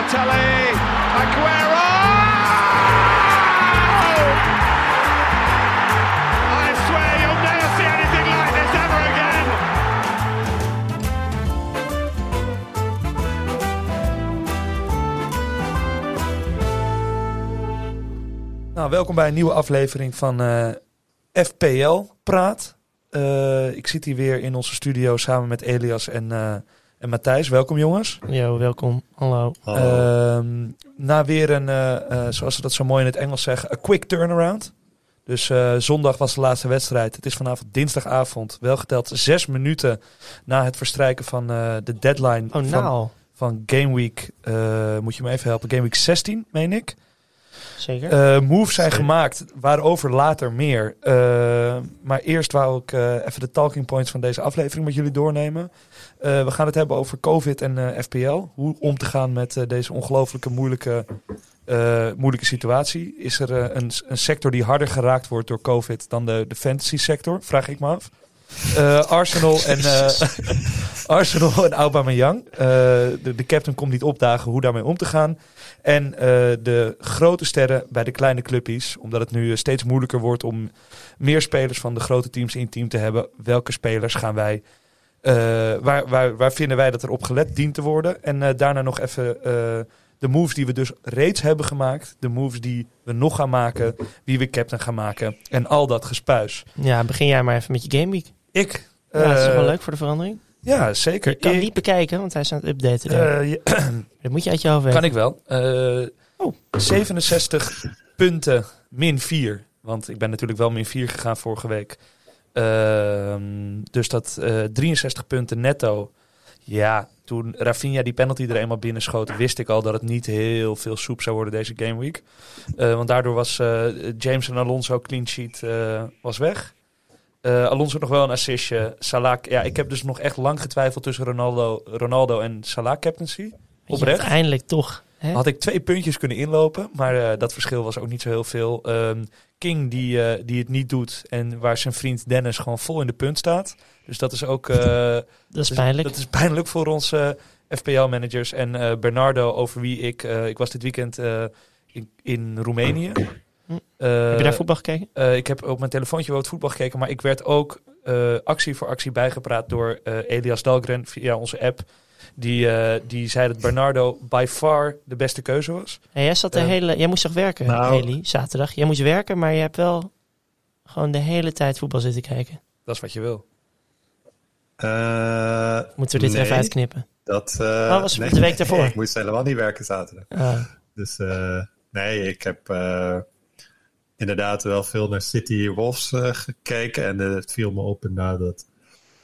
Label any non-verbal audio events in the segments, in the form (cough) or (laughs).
Balotelli, Aguero! I swear you'll never see anything like this ever again. Nou, welkom bij een nieuwe aflevering van eh, FPL Praat. Eh, ik zit hier weer in onze studio samen met Elias en, eh, en Matthijs. Welkom jongens. Yo, welkom. Hallo. Ehm, na weer een, eh, eh, zoals ze dat zo mooi in het Engels zeggen, a quick turnaround. Dus eh, zondag was de laatste wedstrijd. Het is vanavond dinsdagavond. Wel geteld zes minuten na het verstrijken van eh, de deadline Oh, van, nou. van Game Week. eh, moet je me even helpen? Game Week 16, meen ik. Zeker. Eh, moves zijn Zeker. gemaakt, waarover later meer. Maar eerst wou ik eh, even de talking points van deze aflevering met jullie doornemen. Eh, we gaan het hebben over COVID en eh, FPL. Hoe om te gaan met eh, deze ongelooflijke moeilijke, moeilijke situatie. Is er een, een sector die harder geraakt wordt door COVID dan de, de fantasy sector? Vraag ik me af. Arsenal en (laughs) Arsenal en Aubameyang. De, de captain komt niet opdagen hoe daarmee om te gaan. En de grote sterren bij de kleine clubjes. Omdat het nu steeds moeilijker wordt om meer spelers van de grote teams in team te hebben. Welke spelers gaan wij... eh, waar, waar, waar vinden wij dat er op gelet dient te worden? En eh, daarna nog even eh, de moves die we dus reeds hebben gemaakt. De moves die we nog gaan maken. Wie we captain gaan maken. En al dat gespuis. ja, begin jij maar even met je Game Week. Ik... Ja, dat is wel leuk voor de verandering. Ja, zeker. Je kan Ik- niet bekijken, want hij is aan het updaten. ja, (clears throat) dat moet je uit je hoofd weten. Kan ik wel. Oh. 67 punten min 4. Want ik ben natuurlijk wel min 4 gegaan vorige week. Ehm, dus dat eh 63 punten netto. Ja, toen Rafinha die penalty er eenmaal binnen schoot, wist ik al dat het niet heel veel soep zou worden deze game week. Eh, want daardoor was eh, James en Alonso clean sheet eh, was weg. Eh, Alonso nog wel een assistje. Salah, ja, ik heb dus nog echt lang getwijfeld tussen Ronaldo, Ronaldo en Salah captaincy. Oprecht. Uiteindelijk toch. Hè? Had ik twee puntjes kunnen inlopen, maar eh, dat verschil was ook niet zo heel veel. Ehm, King die, eh, die het niet doet en waar zijn vriend Dennis gewoon vol in de punt staat. Dus dat is ook eh, (laughs) dat is dus pijnlijk. Dat is pijnlijk voor onze FPL-managers. En Bernardo, over wie ik... ik was dit weekend in, in Roemenië. Hm. Heb je daar voetbal gekeken? ik heb op mijn telefoontje wel het voetbal gekeken, maar ik werd ook actie voor actie bijgepraat door Elias Dahlgren via onze app. Die, eh, die zei dat Bernardo by far de beste keuze was. Jij, zat de eh, hele, jij moest toch werken, nou- zaterdag? Jij moest werken, maar je hebt wel gewoon de hele tijd voetbal zitten kijken. Dat is wat je wil. Eh, Moeten we dit nee, even uitknippen? Dat eh, Oh, was de week daarvoor? ik moest helemaal niet werken zaterdag. Ah, Dus eh, nee, ik heb eh, inderdaad wel veel naar City Wolves eh, gekeken. En het viel me op inderdaad dat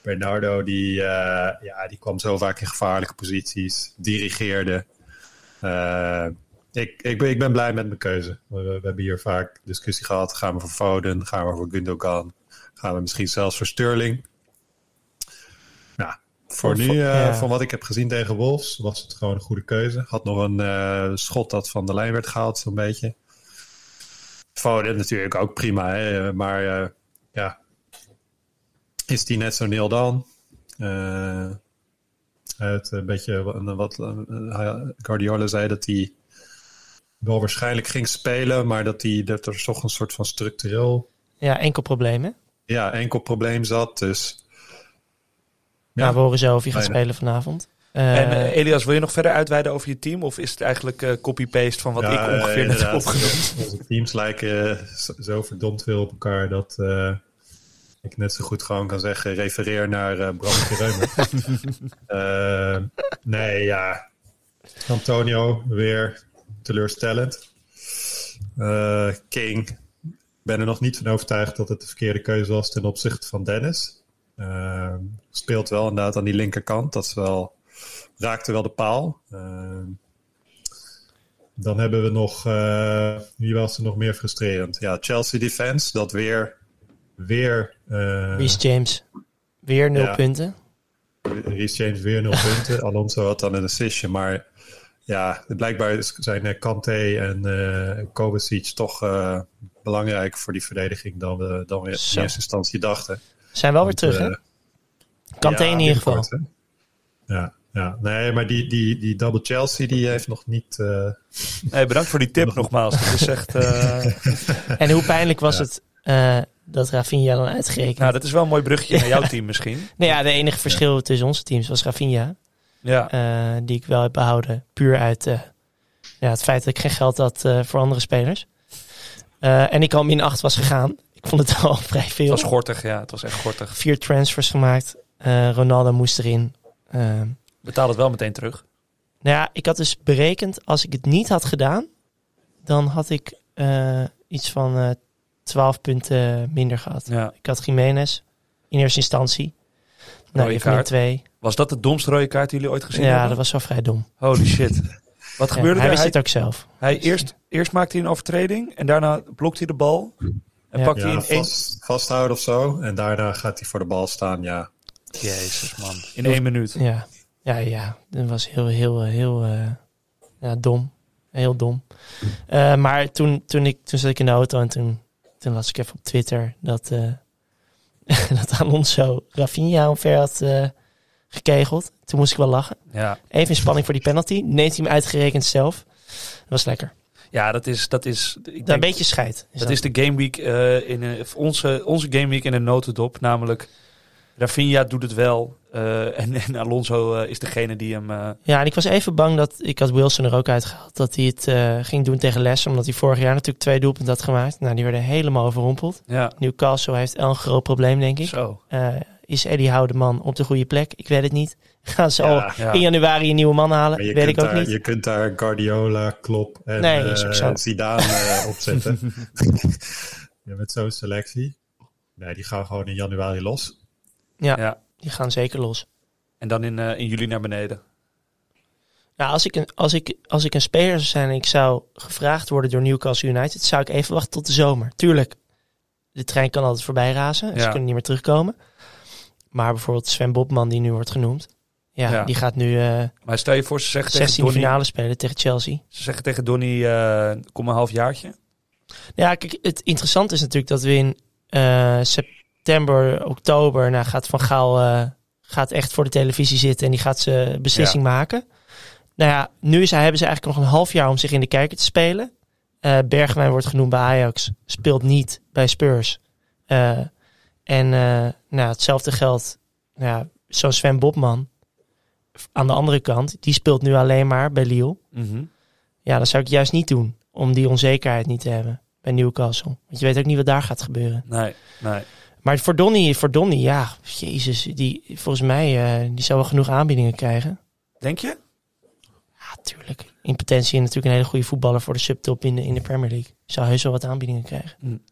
Bernardo, die, eh, ja, die kwam zo vaak in gevaarlijke posities, dirigeerde. Eh, ik, ik, ben, ik ben blij met mijn keuze. We, we hebben hier vaak discussie gehad. Gaan we voor Foden? Gaan we voor Gundogan? Gaan we misschien zelfs voor Sterling? Nou, voor Of- nu, ja. van wat ik heb gezien tegen Wolves, was het gewoon een goede keuze. Had nog een schot dat van de lijn werd gehaald, zo'n beetje. Foden natuurlijk ook prima, hè? maar is die net zo nil dan? Eh, het een beetje wat, wat eh, Guardiola zei dat hij wel waarschijnlijk ging spelen, maar dat, hij, dat er toch een soort van structureel ja, enkel probleem, hè? ja, enkel probleem zat. Dus Ja, Nou, we horen zo of je gaat Bijna. spelen vanavond. Eh, en eh, Elias, wil je nog verder uitweiden over je team? Of is het eigenlijk eh, copy-paste van wat Ja, ik ongeveer eh, net heb opgenomen? (laughs) Onze teams lijken eh, zo- zo verdomd veel op elkaar dat eh, ik net zo goed gewoon kan zeggen: refereer naar eh Bram. (laughs) Eh nee, ja. Antonio weer teleurstellend. Eh, King, ik ben er nog niet van overtuigd dat het de verkeerde keuze was ten opzichte van Dennis. Eh, speelt wel inderdaad aan die linkerkant. Dat is wel, raakte wel de paal. Eh, dan hebben we nog, wie was er nog meer frustrerend? Ja, Chelsea Defense, dat weer, weer, eh Reece James, weer nul ja. punten. Reece James weer nul (laughs) punten. Alonso had dan een assistje, maar ja, blijkbaar is- zijn eh, Kante en eh Kovacic toch eh, belangrijk voor die verdediging dan we, dan we in eerste instantie dachten. Zijn wel weer terug, hè? Kanté ja, in ieder geval. Ja, Ja, nee, maar die, die, die double Chelsea die heeft nog niet... eh, Nee, bedankt voor die tip (laughs) nogmaals. Dat is echt... eh, (laughs) En hoe pijnlijk was het eh, dat Rafinha dan uitgerekend? nou, dat is wel een mooi bruggetje (laughs) naar jouw team misschien. nou ja, de enige verschil tussen onze teams was Rafinha. Ja, eh, die ik wel heb behouden. Puur uit eh, ja, het feit dat ik geen geld had eh, voor andere spelers. En ik al min 8 was gegaan. Ik vond het (laughs) al vrij het veel. was gortig. Ja, het was echt gortig. Vier transfers gemaakt. Ronaldo moest erin. Betaal het wel meteen terug. nou ja, ik had dus berekend, als ik het niet had gedaan, dan had ik iets van 12 punten minder gehad. Ja. Ik had Jiménez in eerste instantie. Nou, Rode kaart. 2. Was dat de domste rode kaart die jullie ooit gezien Ja, hebben? dat was wel vrij dom. Holy shit. Wat Ja, gebeurde hij er? wist Hij, het ook zelf. hij eerst, eerst maakte hij een overtreding en daarna blokt hij de bal. En Ja. pakt hij ja, in één... vast, vasthouden of zo. En daarna gaat hij voor de bal staan, ja. Jezus man. In één minuut. Ja, ja, ja. Dat was heel, heel, heel eh, ja, dom. Heel dom. Eh, maar toen, toen, ik, toen zat ik in de auto en toen, toen las ik even op Twitter dat, eh (laughs) dat Alonso Rafinha omver had eh, gekegeld. Toen moest ik wel lachen. Ja, Even in spanning voor die penalty. Neemt hij hem uitgerekend zelf. Dat was lekker. ja dat is... Dat is ik een beetje scheid. dat is de game week eh, in een- onze, onze game week in een notendop. Namelijk, Rafinha doet het wel. eh, en, en Alonso eh, is degene die hem... eh, Ja, en ik was even bang dat... Ik had Wilson er ook uitgehaald. Dat hij het eh, ging doen tegen Leicester. Omdat hij vorig jaar natuurlijk twee doelpunten had gemaakt. Nou, die werden helemaal overrompeld. ja, Newcastle heeft wel een groot probleem, denk ik. zo. Eh, is Eddie Howe de man op de goede plek? Ik weet het niet. (laughs) Gaan ze al Ja, in januari een nieuwe man halen? Maar je, Weet kunt ik ook daar, niet. je kunt daar Guardiola, Klopp en Nee, eh. Zidane eh, (laughs) opzetten. (laughs) ja, met zo'n selectie. Nee, die gaan gewoon in januari los. Ja, Ja. die gaan zeker los. En dan in, eh, in juli naar beneden. Nou, als ik, een, als, ik, als ik een speler zou zijn en ik zou gevraagd worden door Newcastle United, zou ik even wachten tot de zomer. Tuurlijk, de trein kan altijd voorbij razen. en Ze kunnen niet meer terugkomen. Maar bijvoorbeeld Sven Bobman, die nu wordt genoemd. Ja, Ja. die gaat nu eh Maar stel je voor, ze zeggen tegen 16 Donny... finale spelen tegen Chelsea. Ze zeggen tegen Donny, eh, kom een half jaartje. Ja, kijk, het interessante is natuurlijk dat we in eh, september, oktober, nou gaat Van Gaal eh, gaat echt voor de televisie zitten en die gaat zijn beslissing maken. Nou ja, nu is, hij- hebben ze eigenlijk nog een half jaar om zich in de kijker te spelen. Eh Bergwijn wordt genoemd bij Ajax, speelt niet bij Spurs. Eh, en nou, hetzelfde geldt, nou, ja, zo'n Sven Bobman. Aan de andere kant, die speelt nu alleen maar bij Lille. Mhm. Ja, dat zou ik juist niet doen. Om die onzekerheid niet te hebben bij Newcastle. Want je weet ook niet wat daar gaat gebeuren. Nee, nee. Maar voor Donny, voor Donny ja, jezus, die, volgens mij, eh, die zou wel genoeg aanbiedingen krijgen. Denk je? Ja, tuurlijk. In potentie natuurlijk een hele goede voetballer voor de subtop in de, in de Premier League. Zou heus wel wat aanbiedingen krijgen.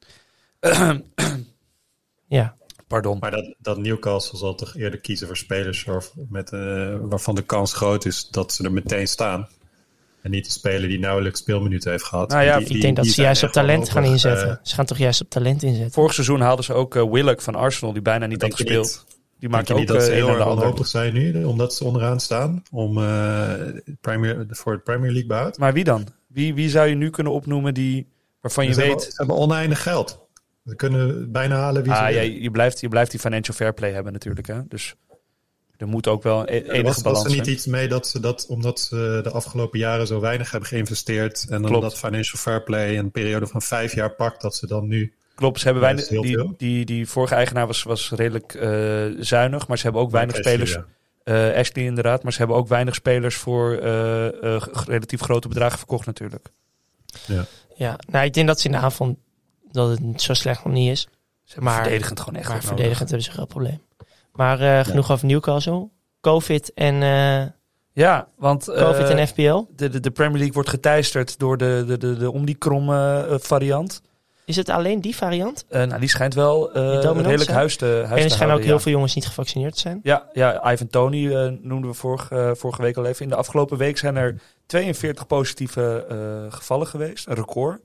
Ja, Pardon. Maar dat, dat Newcastle zal toch eerder kiezen voor spelers waar, met, eh, waarvan de kans groot is dat ze er meteen staan. En niet de speler die nauwelijks speelminuten heeft gehad. Nou ja, Die- die- ik denk dat ze juist op talent gaan inzetten. eh, ze gaan toch juist op talent inzetten. Vorig seizoen haalden ze ook eh, Willock van Arsenal, die bijna niet had gespeeld. niet- Die maakt ook niet dat eh, ze een heel erg wanhopig zijn nu, omdat ze onderaan staan om eh, Premier, voor het Premier League behoud? Maar wie dan? Wie, wie zou je nu kunnen opnoemen die, waarvan je ze, hebben, weet... ze hebben oneindig geld. Ze kunnen bijna halen wie ze Ah, ja, willen. je, blijft, je blijft die financial fair play hebben natuurlijk. Hè? Dus er moet ook wel e- Er enige was, was balans er niet iets mee dat ze dat, omdat ze de afgelopen jaren zo weinig hebben geïnvesteerd en Klopt. omdat financial fair play een periode van vijf jaar pakt, dat ze dan nu Klopt, ze hebben Ja, weinig, dat die, die, die vorige eigenaar was, was redelijk eh, zuinig, maar ze hebben ook weinig Ashley, spelers. ja. eh, Ashley inderdaad, maar ze hebben ook weinig spelers voor eh, relatief grote bedragen verkocht natuurlijk. Ja, nou, ik denk dat ze in de avond dat het niet zo slecht nog niet is. Ze Maar- verdedigend gewoon echt maar nodig. verdedigend hebben ze een groot probleem. Maar eh, genoeg over Newcastle. Covid en, eh Ja, want eh, COVID en FPL. de, de, de Premier League wordt geteisterd door de, de, de, de Omicron variant. Is het alleen die variant? Nou, die schijnt wel dominant redelijk zijn? huis te, huis en te er schijnen ook heel veel jongens niet gevaccineerd te zijn. Ja, ja, Ivan Tony noemden we vorige, vorige week al even. In de afgelopen week zijn er 42 positieve gevallen geweest. Een record.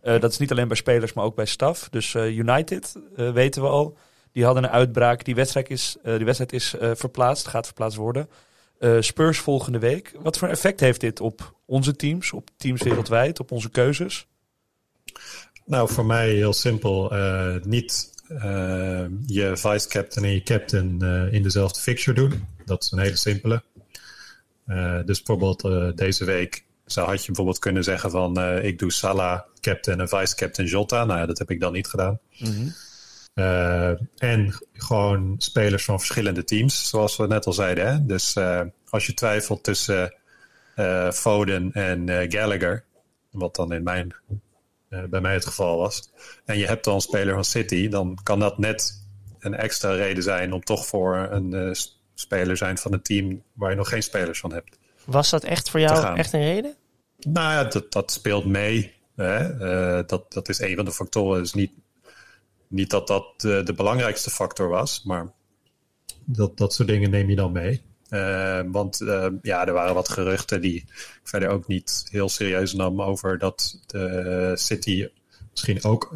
Dat is niet alleen bij spelers, maar ook bij staf. Dus United, weten we al, die hadden een uitbraak. Die wedstrijd is, eh, die wedstrijd is eh, verplaatst, gaat verplaatst worden. Eh, Spurs volgende week. Wat voor effect heeft dit op onze teams, op teams wereldwijd, op onze keuzes? Nou, voor mij heel simpel. niet je vice-captain en je captain in dezelfde fixture doen. Dat is een hele simpele. Dus bijvoorbeeld deze week zou, had je bijvoorbeeld kunnen zeggen van uh, ik doe Salah, captain en vice-captain Jota. Nou ja, dat heb ik dan niet gedaan. Mm -hmm. En gewoon spelers van verschillende teams, zoals we net al zeiden. Hè? Dus als je twijfelt tussen Foden en Gallagher, wat dan in mijn, bij mij het geval was, en je hebt dan een speler van City, dan kan dat net een extra reden zijn om toch voor een speler zijn van een team waar je nog geen spelers van hebt. Was dat echt voor jou echt een reden? Nou ja, dat, dat speelt mee. Hè? Uh, dat, dat is een van de factoren. Dus niet, niet dat dat de, de, belangrijkste factor was, maar dat, dat soort dingen neem je dan mee. Uh, want uh, ja, er waren wat geruchten die ik verder ook niet heel serieus nam over dat de City misschien ook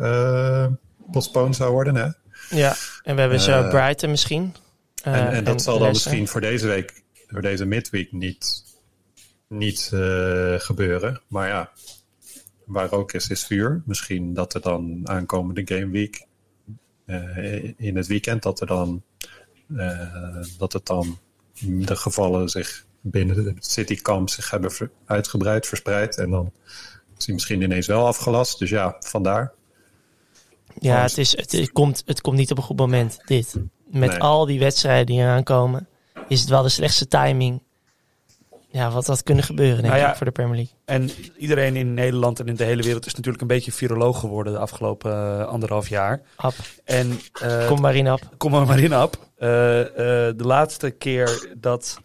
postponed zou worden. Hè? Ja, en we hebben zo Brighton misschien. en, en dat en zal dan misschien voor deze week, voor deze midweek niet niet uh, gebeuren. Maar ja, waar ook is, is vuur. Misschien dat er dan aankomende Game Week uh, in het weekend dat er dan uh, dat het dan de gevallen zich binnen de citykamp zich hebben uitgebreid, verspreid en dan is hij misschien ineens wel afgelast. Dus ja, vandaar. Ja, het, is, het, het, komt, het komt niet op een goed moment, dit. Met nee. al die wedstrijden die eraan komen, is het wel de slechtste timing ja, wat had kunnen gebeuren denk nou ja, ik, voor de Premier League. En iedereen in Nederland en in de hele wereld is natuurlijk een beetje viroloog geworden de afgelopen uh, anderhalf jaar. Ap. En, uh, kom maar in, Ap. Kom maar in, Ap. Uh, de laatste keer dat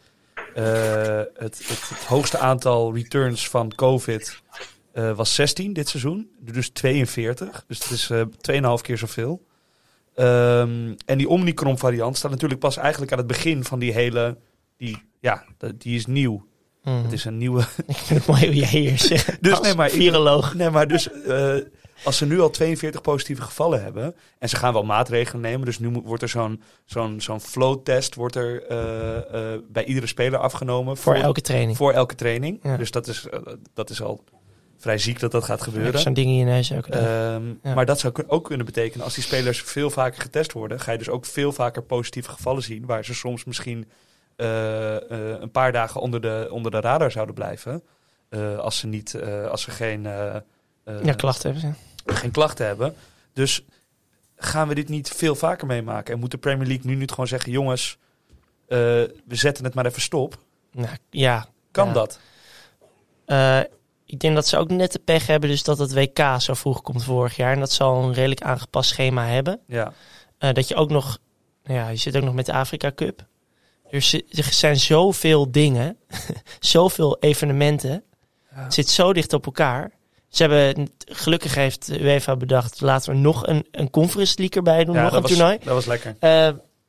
het, het, het, hoogste aantal returns van COVID was 16 dit seizoen. Dus 42. Dus het is 2,5 keer zoveel. Um, en die Omicron variant staat natuurlijk pas eigenlijk aan het begin van die hele... Die, ja, die is nieuw. Mm. Het is een nieuwe. (laughs) Ik vind het mooi hoe jij hier zegt. (laughs) dus nee, maar viroloog. Nee, maar dus uh, als ze nu al 42 positieve gevallen hebben en ze gaan wel maatregelen nemen, dus nu wordt er zo'n zo'n zo'n flow test wordt er uh, uh, bij iedere speler afgenomen voor, voor, elke training. Voor elke training. Ja. Dus dat is dat is al vrij ziek dat dat gaat gebeuren. Zo'n ding in je neus ook. Um, ja. Maar dat zou ook kunnen betekenen als die spelers veel vaker getest worden, ga je dus ook veel vaker positieve gevallen zien, waar ze soms misschien een paar dagen onder de, onder de radar zouden blijven. Uh, als ze niet, als ze geen, ja, klachten hebben. Geen klachten hebben. Dus gaan we dit niet veel vaker meemaken? En moet de Premier League nu niet gewoon zeggen: jongens, we zetten het maar even stop? Nou, ja. Kan ja. dat? ik denk dat ze ook net de pech hebben, dus dat het WK zo vroeg komt vorig jaar. En dat zal een redelijk aangepast schema hebben. Ja. dat je ook nog, nou ja, je zit ook nog met de Afrika Cup. Er, er zijn zoveel dingen, (laughs) zoveel evenementen. Ja. Het zit zo dicht op elkaar. Ze hebben, gelukkig heeft UEFA bedacht, laten we nog een, een conference league erbij doen, ja, nog een was, toernooi. Dat was lekker. Uh,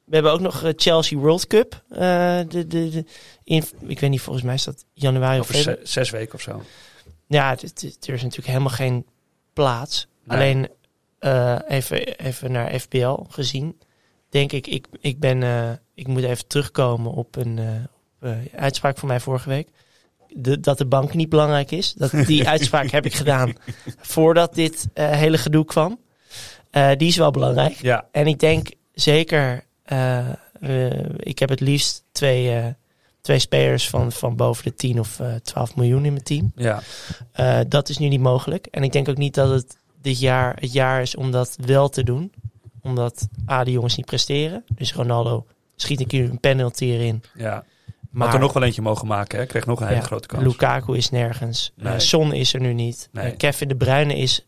we hebben ook nog Chelsea World Cup. Uh, de, de, de, in, ik weet niet, volgens mij is dat januari Over of februari. Zes, zes weken of zo. Ja, er is natuurlijk helemaal geen plaats. Nee. Alleen uh, even, even naar FPL gezien denk ik, ik, ik ben, uh, ik moet even terugkomen op een uh, uh, uitspraak van mij vorige week. De, dat de bank niet belangrijk is. Dat, die (laughs) uitspraak heb ik gedaan voordat dit hele gedoe kwam. die is wel belangrijk. Ja. En ik denk zeker, ik heb het liefst twee, twee spelers van, van boven de 10 of 12 miljoen in mijn team. Ja. dat is nu niet mogelijk. En ik denk ook niet dat het dit jaar het jaar is om dat wel te doen omdat A, die jongens niet presteren. Dus Ronaldo schiet een keer een penalty erin. Ja. Maar Had er nog wel eentje mogen maken, hè? Kreeg nog een hele ja, grote kans. Lukaku is nergens. Nee. Uh, Son is er nu niet. Nee. Uh, Kevin de Bruyne is,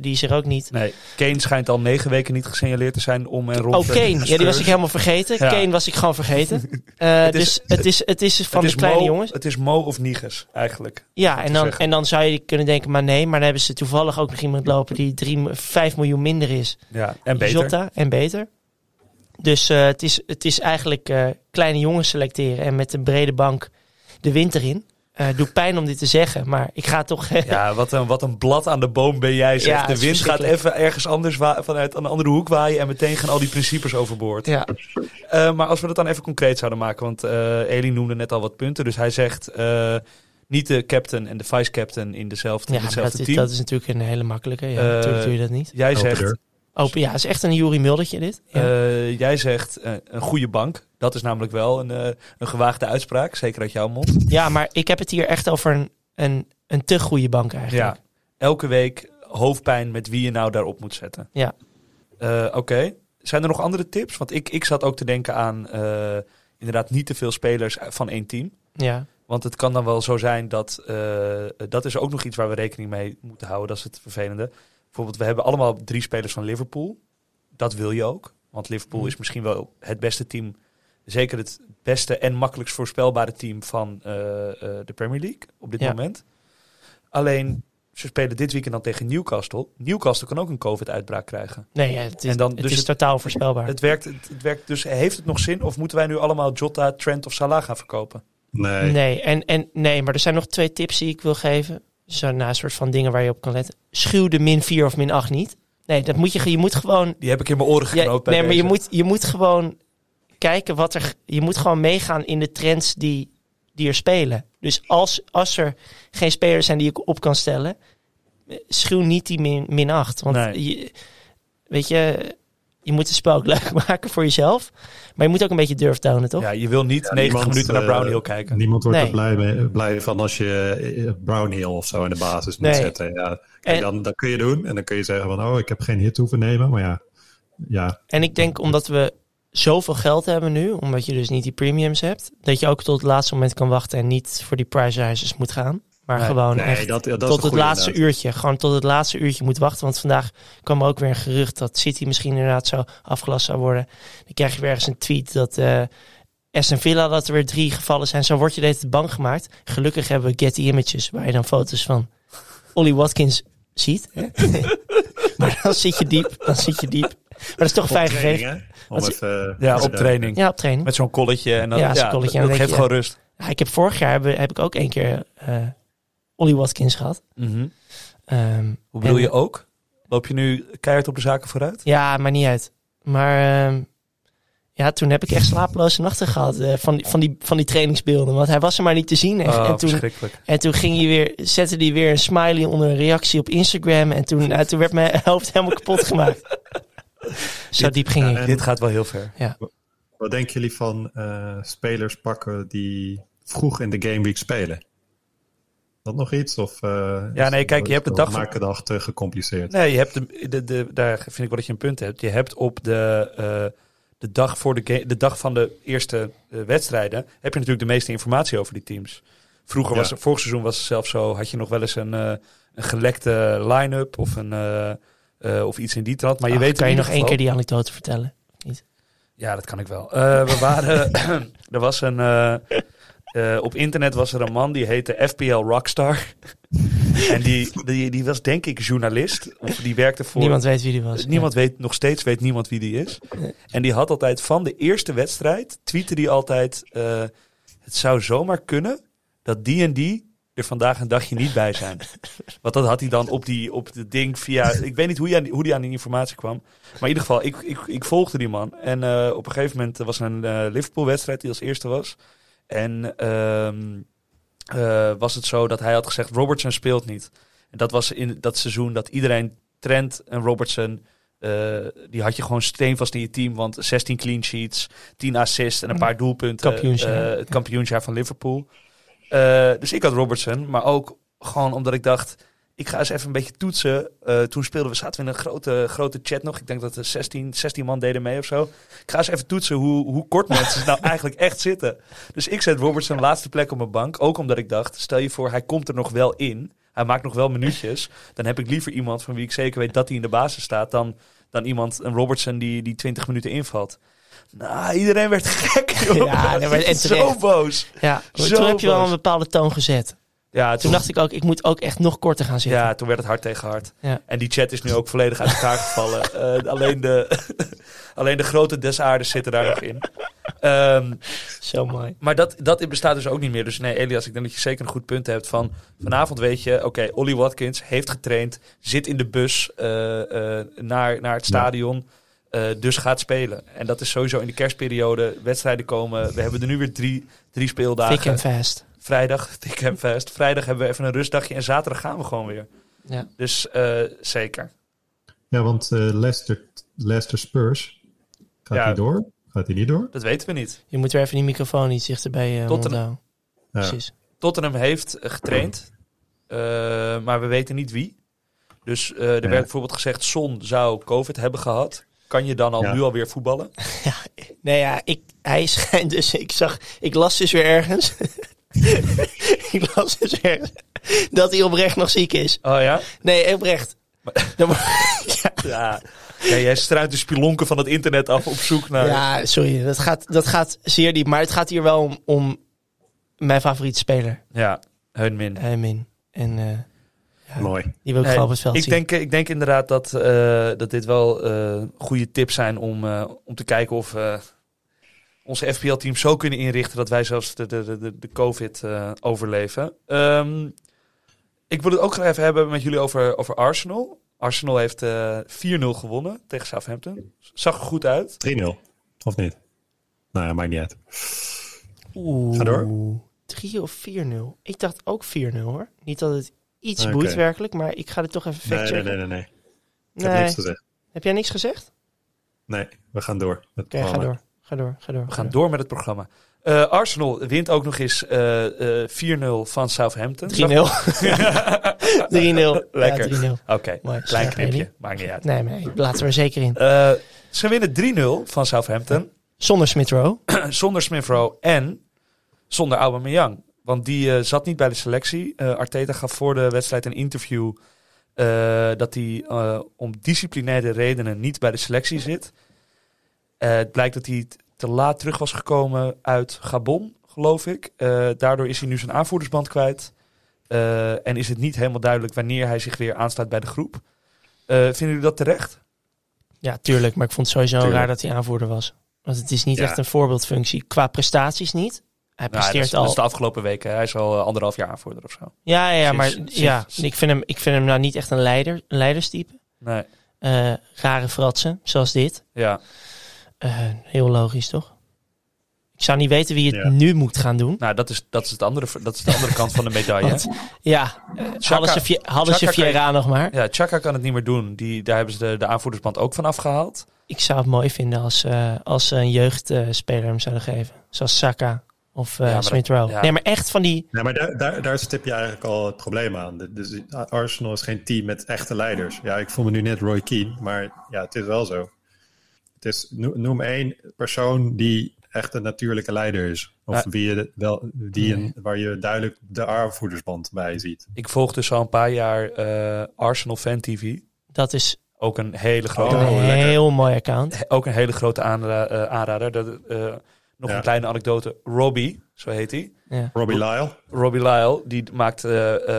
die is er ook niet. Nee, Kane schijnt al negen weken niet gesignaleerd te zijn om en rond. Oh, Kane. Ja, die was ik helemaal vergeten. Ja. Kane was ik gewoon vergeten. (laughs) het is, dus het is, het is van het de kleine Mo, jongens. Het is Mo of Niges, eigenlijk. Ja, en dan, en dan zou je kunnen denken, maar nee. Maar dan hebben ze toevallig ook nog iemand lopen die 3, 5 miljoen minder is. Ja, en beter. Jota, en beter. Dus uh, het, is, het is eigenlijk uh, kleine jongens selecteren en met een brede bank de winter in. Uh, doet pijn om dit te zeggen, maar ik ga toch... (laughs) ja, wat een, wat een blad aan de boom ben jij, zeg. Ja, de wind gaat even ergens anders vanuit een andere hoek waaien... en meteen gaan al die principes overboord. Ja. Uh, maar als we dat dan even concreet zouden maken... want uh, Eli noemde net al wat punten. Dus hij zegt niet de captain en de vice-captain in dezelfde, ja, dezelfde dat team. Is, dat is natuurlijk een hele makkelijke. Ja, natuurlijk doe je dat niet. Jij zegt... Open, ja, is echt een Jury Muldertje dit. Ja. Eh, jij zegt eh, een goede bank. Dat is namelijk wel een, eh, een gewaagde uitspraak. Zeker uit jouw mond. ja, maar ik heb het hier echt over een, een, een te goede bank eigenlijk. Ja. Elke week hoofdpijn met wie je nou daarop moet zetten. Ja. Oké. Zijn er nog andere tips? Want ik, ik zat ook te denken aan inderdaad niet te veel spelers van één team. Ja. Want het kan dan wel zo zijn dat... dat is ook nog iets waar we rekening mee moeten houden. Dat is het vervelende. Bijvoorbeeld, we hebben allemaal drie spelers van Liverpool. Dat wil je ook. Want Liverpool Mhm. is misschien wel het beste team. Zeker het beste en makkelijkst voorspelbare team van eh, eh, de Premier League op dit Ja. moment. Alleen, ze spelen dit weekend dan tegen Newcastle. Newcastle kan ook een COVID-uitbraak krijgen. Nee, ja, het is, En dan- het dus is het- totaal voorspelbaar. Het werkt, het, het werkt, dus heeft het nog zin? Of moeten wij nu allemaal Jota, Trent of Salah gaan verkopen? Nee. Nee, en, en, nee, maar er zijn nog twee tips die ik wil geven. Zo na een soort van dingen waar je op kan letten. Schuw de min 4 of min 8 niet. Nee, dat moet je, je moet gewoon Die heb ik in mijn oren geknoopt nee, maar je moet, je moet gewoon kijken wat er. Je moet gewoon meegaan in de trends die, die er spelen. Dus als, als er geen spelers zijn die ik op kan stellen, eh, schuw niet die min, min 8. Want Nee. je, weet je, je moet het spel ook (laughs) leuk maken voor jezelf. Maar je moet ook een beetje durf tonen, toch? Ja, je wil niet Ja, 90 niemand, minuten naar eh, Brownhill kijken. Niemand wordt Nee. er blij, mee, blij van als je eh, Brownhill of zo in de basis moet Nee. zetten. Ja, kijk, En- dan, dat kun je doen. En dan kun je zeggen van, oh, ik heb geen hit hoeven nemen. Maar ja, ja En ik denk omdat we zoveel geld hebben nu, omdat je dus niet die premiums hebt, dat je ook tot het laatste moment kan wachten en niet voor die price rises moet gaan. Maar Nee. gewoon nee, echt dat, dat is tot het goeie laatste inderdaad. uurtje. Gewoon tot het laatste uurtje moet wachten. Want vandaag kwam er ook weer een gerucht dat City misschien inderdaad zo afgelast zou worden. Dan krijg je weer ergens een tweet dat eh Aston Villa dat er weer drie gevallen zijn. Zo word je deze bang gemaakt. Gelukkig hebben we Getty Images waar je dan foto's van Ollie Watkins ziet. hè? (laughs) maar dan zit je diep. Dan zit je diep. Maar dat is toch fijn gegeven. even, Ja, op de- training. Ja, op training. Met zo'n kolletje. En dan, Ja, dat, geeft gewoon rust. Ja, ik heb vorig jaar heb, heb ik ook één keer eh Ollie Watkins gehad. Mhm. Ehm, Hoe bedoel en- je ook? Loop je nu keihard op de zaken vooruit? Ja, maar niet uit. Maar ehm, ja, toen heb ik echt slapeloze nachten gehad eh, van, die, van, die, van die trainingsbeelden. Want hij was er maar niet te zien. En, Oh, en, toen, en toen ging hij weer, zette hij weer een smiley onder een reactie op Instagram. En toen, nou, toen werd mijn (laughs) hoofd helemaal kapot gemaakt. Zo diep ging Ja, ik. Dit gaat wel heel ver. Wat denken jullie van eh, spelers pakken die vroeg in de Game Week spelen? Dat nog iets? Of, eh, Ja, nee, kijk, je hebt de dag Maken dag te gecompliceerd. Nee, je hebt de, de, de, daar vind ik wel dat je een punt hebt. Je hebt op de, eh, de, dag, voor de, de dag van de eerste eh, wedstrijden... heb je natuurlijk de meeste informatie over die teams. Vroeger Ja. was er, vorig seizoen was het zelfs zo... had je nog wel eens een, eh, een gelekte line-up of, een, eh, eh, of iets in die trant. Maar je Ach, weet kan je nog één keer die anekdote vertellen? Ja, dat kan ik wel. Eh, we waren. (laughs) (clears throat) er was een. Eh, op internet was er een man die heette FPL Rockstar. (laughs) en die, die, die was denk ik journalist. Of die werkte voor. Niemand weet wie die was. Niemand weet, nog steeds weet niemand wie die is. En die had altijd van de eerste wedstrijd, tweette die altijd, eh, het zou zomaar kunnen dat die en die er vandaag een dagje niet bij zijn. (laughs) Want dat had hij dan op die op het ding via, ik weet niet hoe hij hoe die, aan die informatie kwam. Maar in ieder geval, ik, ik, ik volgde die man. En eh, op een gegeven moment was er een Liverpool-wedstrijd die als eerste was. En ehm, eh, was het zo dat hij had gezegd, Robertson speelt niet. En dat was in dat seizoen dat iedereen Trent en Robertson, eh, die had je gewoon steenvast in je team. Want 16 clean sheets, 10 assists en een paar doelpunten. Kampioensjaar. eh, het kampioensjaar van Liverpool. Dus ik had Robertson, maar ook gewoon omdat ik dacht, ik ga eens even een beetje toetsen. Eh, toen speelden we, zaten we in een grote, grote chat nog. Ik denk dat er 16, 16 man deden mee of zo. Ik ga eens even toetsen hoe, hoe kort mensen nou (laughs) eigenlijk echt zitten. Dus ik zet Robertson laatste plek op mijn bank. Ook omdat ik dacht, stel je voor, hij komt er nog wel in. Hij maakt nog wel minuutjes. Dan heb ik liever iemand van wie ik zeker weet dat hij in de basis staat. Dan, dan iemand, een Robertson, die, die 20 minuten invalt. Nou, iedereen werd gek. (laughs) joh. Ja, (laughs) en Zo boos. Ja, Zo toen heb je wel een bepaalde toon gezet. Ja, Toen dacht ik ook, ik moet ook echt nog korter gaan zitten. Ja, toen werd het hard tegen hard. Ja. En die chat is nu ook volledig uit elkaar gevallen. (laughs) Eh, alleen, de, (laughs) alleen de grote des aardes zitten daar nog in. Ehm, Zo mooi. maar dat, dat bestaat dus ook niet meer. Dus nee, Elias, ik denk dat je zeker een goed punt hebt van... Vanavond weet je, oké, Ollie Watkins heeft getraind, zit in de bus eh, eh, naar, naar het stadion... eh, dus gaat spelen. En dat is sowieso in de kerstperiode. Wedstrijden komen. We hebben er nu weer drie, drie speeldagen. Thick and fast. Vrijdag, (laughs) thick and fast. Vrijdag hebben we even een rustdagje. En zaterdag gaan we gewoon weer. Ja. Dus eh, zeker. Ja, Ja, want eh, Leicester, Leicester Spurs, gaat Ja. hij door? Gaat hij niet door? Dat weten we niet. Je moet weer even die microfoon iets dichterbij uh, Tottenham. Ja. Precies. Tottenham heeft getraind, eh, maar we weten niet wie. Dus eh, er Ja. werd bijvoorbeeld gezegd, Son zou COVID hebben gehad. Kan je dan al Ja. nu alweer voetballen? (laughs) Nee, ja, ik, hij (laughs) schijnt dus, ik zag, ik las dus weer ergens. (laughs) ik las dus ergens dat hij oprecht nog ziek is. Oh ja? Nee, oprecht. (laughs) Ja, (laughs) Ja. ja jij struint de spelonken van het internet af op zoek naar... ja, sorry, dat gaat, dat gaat zeer diep. Maar het gaat hier wel om, om mijn favoriete speler, Ja, Heun-Min. uh, Min. En eh, ja, Mooi. die wil ik Nee, gewoon op het veld ik zien. denk, ik denk inderdaad dat, eh, dat dit wel eh, goede tips zijn om, eh, om te kijken of eh, onze FPL-teams zo kunnen inrichten dat wij zelfs de, de, de- de, de COVID eh, overleven. Ehm, ik wil het ook graag even hebben met jullie over, over Arsenal. Arsenal heeft eh 4-0 gewonnen tegen Southampton. Zag er goed uit. 3-0. Of niet? Nou ja, maakt niet uit. Oeh, Ga door. 3 of 4-0. Ik dacht ook 4-0 hoor. Niet dat het iets Oké. boeit werkelijk, maar ik ga er toch even Nee, factchecken. nee, nee, nee, nee. Ik heb Nee. niks gezegd. Heb jij niks gezegd? Nee, we gaan door. het Oké, ga programma. door. Ga door, ga door. We gaan door met het programma. Eh, Arsenal wint ook nog eens eh, eh, 4-0 van Southampton. 3-0. 3-0. (laughs) (laughs) Lekker. Ja, 3-0. Oké, Mooi. klein knipje. Maakt niet uit. Nee, nee, laten we er zeker in. Eh, ze winnen 3-0 van Southampton. Zonder Smith Rowe. (clears throat) zonder Smith Rowe en zonder Aubameyang. Want die eh, zat niet bij de selectie. Eh, Arteta gaf voor de wedstrijd een interview eh, dat hij eh, om disciplinaire redenen niet bij de selectie zit. Eh, het blijkt dat hij te laat terug was gekomen uit Gabon, geloof ik. Eh, daardoor is hij nu zijn aanvoerdersband kwijt. Eh, en is het niet helemaal duidelijk wanneer hij zich weer aansluit bij de groep. Vinden jullie dat terecht? Ja, tuurlijk. Maar ik vond het sowieso Tuurlijk. raar dat hij aanvoerder was. Want het is niet Ja. echt een voorbeeldfunctie. Qua prestaties niet. Hij Nou, dat, presteert is, dat al... is de afgelopen weken. Hij is al anderhalf jaar aanvoerder of zo. Ja, ja, maar Sinds- ja, sinds- ik vind hem, ik vind hem nou niet echt een leider, een leiderstype. Nee, Eh, rare fratsen, zoals dit. ja. Eh, heel logisch, toch? Ik zou niet weten wie het Ja. nu moet gaan doen. Nou, dat is, dat is, het andere, dat is de andere kant van de medaille. Want, ja, hadden ze, Vi- hadden ze Chaka kan je- Vieira nog maar. Ja, Chaka kan het niet meer doen. Die, daar hebben ze de, de aanvoerdersband ook van afgehaald. Ik zou het mooi vinden als, eh, als ze een jeugdspeler hem zouden geven. Zoals Saka of eh Ja, maar Smith Rowe. ja. Nee, maar echt van die... Ja, maar daar, daar, daar stip je eigenlijk al het probleem aan. De- Dus Arsenal is geen team met echte leiders. Ja, ik voel me nu net Roy Keane, maar ja, het is wel zo. Het is, no- noem één persoon die echt een natuurlijke leider is. Of Ja. wie je wel, die een, waar je duidelijk de aanvoerdersband bij ziet. Ik volg dus al een paar jaar eh, Arsenal Fan TV. Dat is Ook een hele grote, Oh, een lekker. heel mooi account. ook een hele grote aanra- eh, aanrader. Dat, eh, nog Ja. een kleine anekdote. Robbie, zo heet hij. Ja. Robbie Lyle. Robbie Lyle, die maakt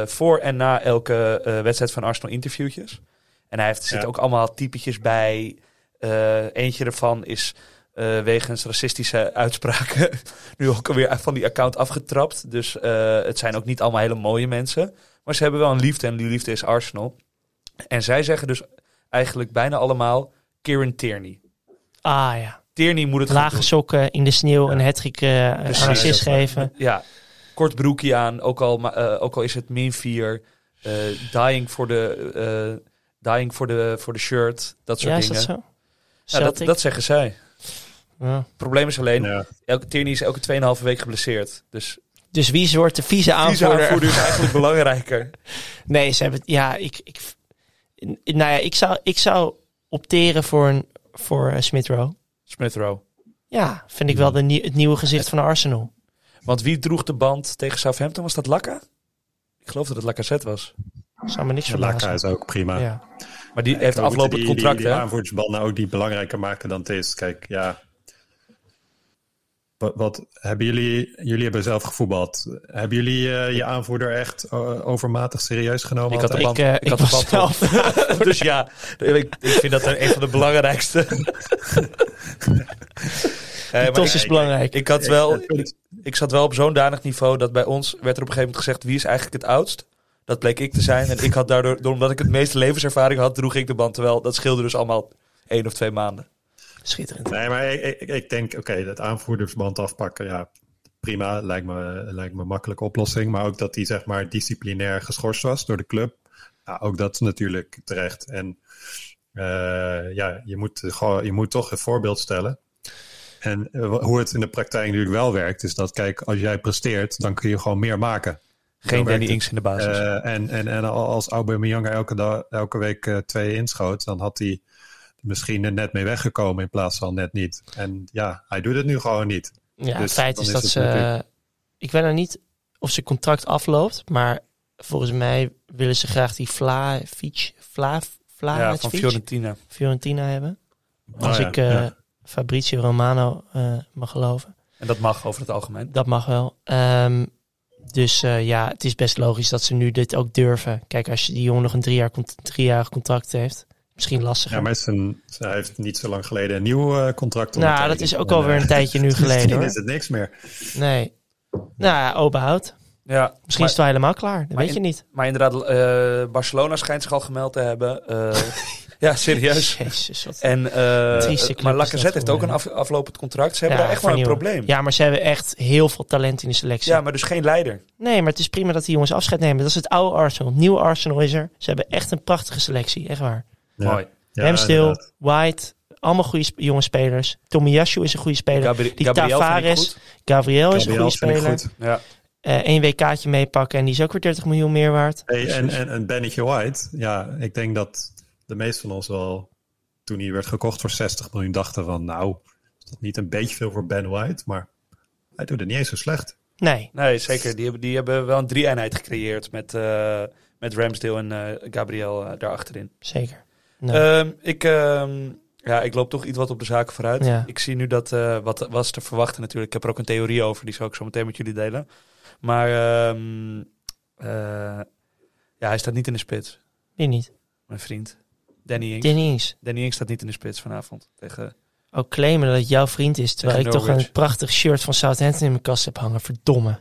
voor en na elke eh, wedstrijd van Arsenal interviewtjes. En hij heeft, er zitten Ja. ook allemaal typetjes bij. Eh, eentje ervan is eh, wegens racistische uitspraken (laughs) nu ook alweer van die account afgetrapt. Dus eh, het zijn ook niet allemaal hele mooie mensen. Maar ze hebben wel een liefde en die liefde is Arsenal. En zij zeggen dus eigenlijk bijna allemaal Kieran Tierney. Ah ja. Tierney moet het Lage sokken in de sneeuw, Ja. een hattrick assist geven. Ja, kort broekje aan, ook al, ook al is het min 4. eh, dying voor de, dying voor de, voor de shirt, dat soort Ja, is dingen. dat zo? Ja, dat, dat zeggen zij. Ja. Het probleem is alleen, Ja. elke Tierney is elke 2,5 week geblesseerd. Dus Dus wie wordt de vieze vieze aanvoerder? aanvoerder is (laughs) eigenlijk belangrijker. Nee, ze hebben het. Ja, ik, ik, nou ja, ik zou, ik zou opteren voor een voor uh, Smith Rowe. Smith Rowe. Ja, vind ik wel de, het nieuwe gezicht van Arsenal. Want wie droeg de band tegen Southampton? Was dat Laka? Ik geloof dat het Lacazette was. Zou me niks Ja, Laka verbazen. is ook prima. Ja. Maar die heeft aflopend die- contract, die, die hè? aanvoerdersband nou ook niet belangrijker maken dan het is. Kijk, ja. Wat, wat hebben jullie, jullie hebben zelf gevoetbald. Hebben jullie eh, je aanvoerder echt eh, overmatig serieus genomen? Ik had de altijd? band, Ik, eh, ik ik had was op. (laughs) dus ja, ik, ik vind dat een van de belangrijkste. (laughs) Eh, maar tos ik- is belangrijk. Ik had wel, ik, ik zat wel op zo'n danig niveau dat bij ons werd er op een gegeven moment gezegd wie is eigenlijk het oudst. Dat bleek ik te zijn. En ik had daardoor, door, omdat ik het meeste levenservaring had, droeg ik de band. Terwijl dat scheelde dus allemaal één of twee maanden. Schitterend. Nee, maar ik, ik, ik denk, oké, dat aanvoerdersband afpakken, ja, prima. Lijkt me, lijkt me een makkelijke oplossing. Maar ook dat hij, zeg maar, disciplinair geschorst was door de club. Ja, ook dat is natuurlijk terecht. En eh, ja, je moet, gewoon, je moet toch een voorbeeld stellen. En eh, hoe het in de praktijk natuurlijk wel werkt, is dat, kijk, als jij presteert, dan kun je gewoon meer maken. Geen Danny. Inks in de basis. Eh, en, en, en als Aubameyang elke, dag, elke week eh, twee inschoot, dan had hij misschien er net mee weggekomen in plaats van net niet. En ja, hij doet het nu gewoon niet. Ja, Dus het feit dan is dat ze... natuurlijk- Ik weet nou niet of zijn contract afloopt, maar volgens mij willen ze graag die Vla, Vla, ja, van Fiorentina. Fiorentina hebben. Als Oh ja, ik eh, ja. Fabrizio Romano eh, mag geloven. En dat mag over het algemeen. Dat mag wel. Ehm, dus eh, ja, het is best logisch dat ze nu dit ook durven. Kijk, als je die jongen nog een drie jaar cont- driejarig contract heeft, misschien lastiger. Ja, maar zijn, hij heeft niet zo lang geleden een nieuw eh, contract nou, dat is ook alweer eh, een tijdje nu (laughs) geleden Misschien hoor. is het niks meer. Nee. Nou ja, Oberhout. Ja, Misschien maar, is het wel helemaal klaar. Dat weet in- je niet. maar inderdaad, eh, Barcelona schijnt zich al gemeld te hebben. (laughs) Eh, ja, serieus. Jezus, wat En, eh, Trieste club maar Lacazette heeft ook een af, aflopend contract. Ze hebben Ja, daar echt wel een probleem. Ja, maar ze hebben echt heel veel talent in de selectie. Ja, maar dus geen leider. Nee, maar het is prima dat die jongens afscheid nemen. Dat is het oude Arsenal. Het nieuwe Arsenal is er. Ze hebben echt een prachtige selectie. Echt waar. Ja. Mooi. Ja. White, allemaal goede sp- jonge spelers. Tomiyasu is een goede speler. Gabri- die Gabriel Tavares. Gabriel is een goede speler. goed. Ja. Eh Eén WK'tje meepakken en die is ook weer 30 miljoen meer waard. Hey, en, en, en Bennetje White, ja, ik denk dat de meesten van ons wel, toen hij werd gekocht voor 60 miljoen, dachten van, nou, is dat niet een beetje veel voor Ben White? Maar hij doet het niet eens zo slecht. Nee, Nee, zeker. Die hebben, die hebben wel een drie-eenheid gecreëerd met, eh, met Ramsdale en eh, Gabriel eh, daarachterin. zeker. Ehm, ik, ehm, ja, ik loop toch iets wat op de zaken vooruit. Ja. Ik zie nu dat, eh, wat was te verwachten natuurlijk. Ik heb er ook een theorie over, die zal ik zo meteen met jullie delen. Maar ehm, eh, ja, hij staat niet in de spits, wie niet? mijn vriend. Danny Ings. Danny Ings. Danny Ings staat niet in de spits vanavond. Tegen, Ook claimen dat het jouw vriend is. Terwijl ik toch een prachtig shirt van Southampton in mijn kast heb hangen. Verdomme.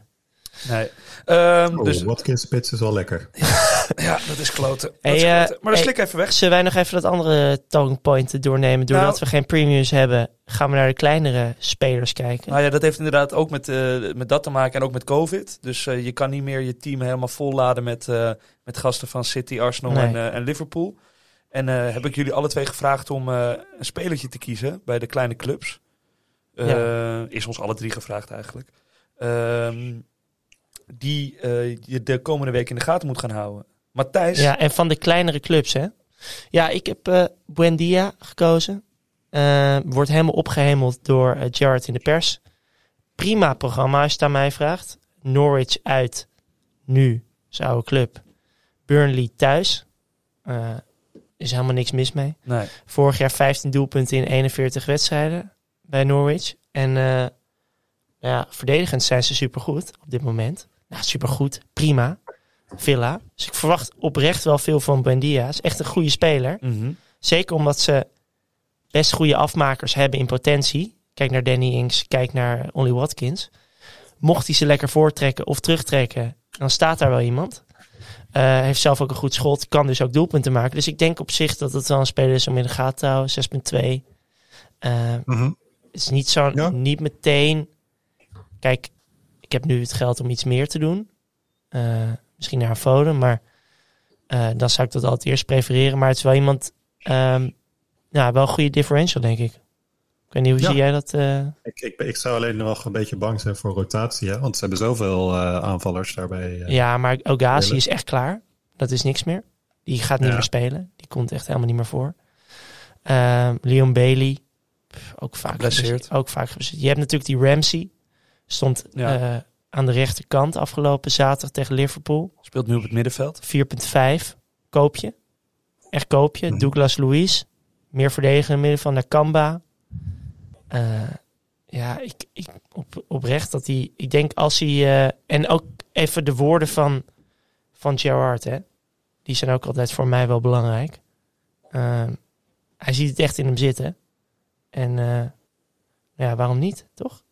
nee. Ehm, Oh, dus, Watkins spits is wel lekker. (laughs) ja, dat is kloten. Hey, eh, maar dat hey, slik even weg. Zullen wij nog even dat andere talking point doornemen? Doordat Nou- we geen premiums hebben, gaan we naar de kleinere spelers kijken. Nou ja, dat heeft inderdaad ook met, eh, met dat te maken en ook met COVID. Dus eh, je kan niet meer je team helemaal volladen met, eh, met gasten van City, Arsenal Nee. en, en Liverpool. En eh, heb ik jullie alle twee gevraagd om eh, een spelertje te kiezen bij de kleine clubs. Eh, Is ons alle drie gevraagd eigenlijk. Ehm, die je de komende week in de gaten moet gaan houden. Matthijs, Ja, en van de kleinere clubs, hè? Ja, ik heb Buendia gekozen. Eh, wordt helemaal opgehemeld door Gerrard in de pers. Prima programma als je het aan mij vraagt. Norwich uit, nu, zijn oude club. Burnley thuis. Is helemaal niks mis mee. nee. Vorig jaar 15 doelpunten in 41 wedstrijden bij Norwich. En eh, ja, verdedigend zijn ze supergoed op dit moment. Nou, supergoed. Prima. Villa. Dus ik verwacht oprecht wel veel van Buendia. Is echt een goede speler. Mhm. Zeker omdat ze best goede afmakers hebben in potentie. Kijk naar Danny Ings, kijk naar Ollie Watkins. Mocht hij ze lekker voortrekken of terugtrekken, dan staat daar wel iemand. Eh, heeft zelf ook een goed schot, kan dus ook doelpunten maken. Dus ik denk op zich dat het wel een speler is om in de gaten te houden. 6.2. Eh, Mhm. het is niet zo, Ja. niet meteen. Kijk, ik heb nu het geld om iets meer te doen. Eh, misschien naar een forum, maar eh, dan zou ik dat altijd eerst prefereren. Maar het is wel iemand, ehm ja, wel een goede differential, denk ik. Ik weet niet, hoe Ja. zie jij dat? eh? Ik, ik, ik zou alleen nog een beetje bang zijn voor rotatie, hè? want ze hebben zoveel eh, aanvallers daarbij. eh. Ja, maar Ogazi is echt klaar. Dat is niks meer. Die gaat niet Ja. meer spelen. Die komt echt helemaal niet meer voor. Ehm, Leon Bailey, ook vaak Geblesseerd. Ook vaak geblesseerd. Je hebt natuurlijk die Ramsey. Stond Ja. eh, aan de rechterkant afgelopen zaterdag tegen Liverpool. Speelt nu op het middenveld. 4,5. Koop je. Echt koop je. Mhm. Douglas Luiz. Meer verdediger in het midden van Nakamba. Eh ja, ik, ik op, oprecht dat hij... Ik denk als hij... eh, en ook even de woorden van, van Gerard, hè. Die zijn ook altijd voor mij wel belangrijk. Ehm, hij ziet het echt in hem zitten. En eh, ja, waarom niet, toch?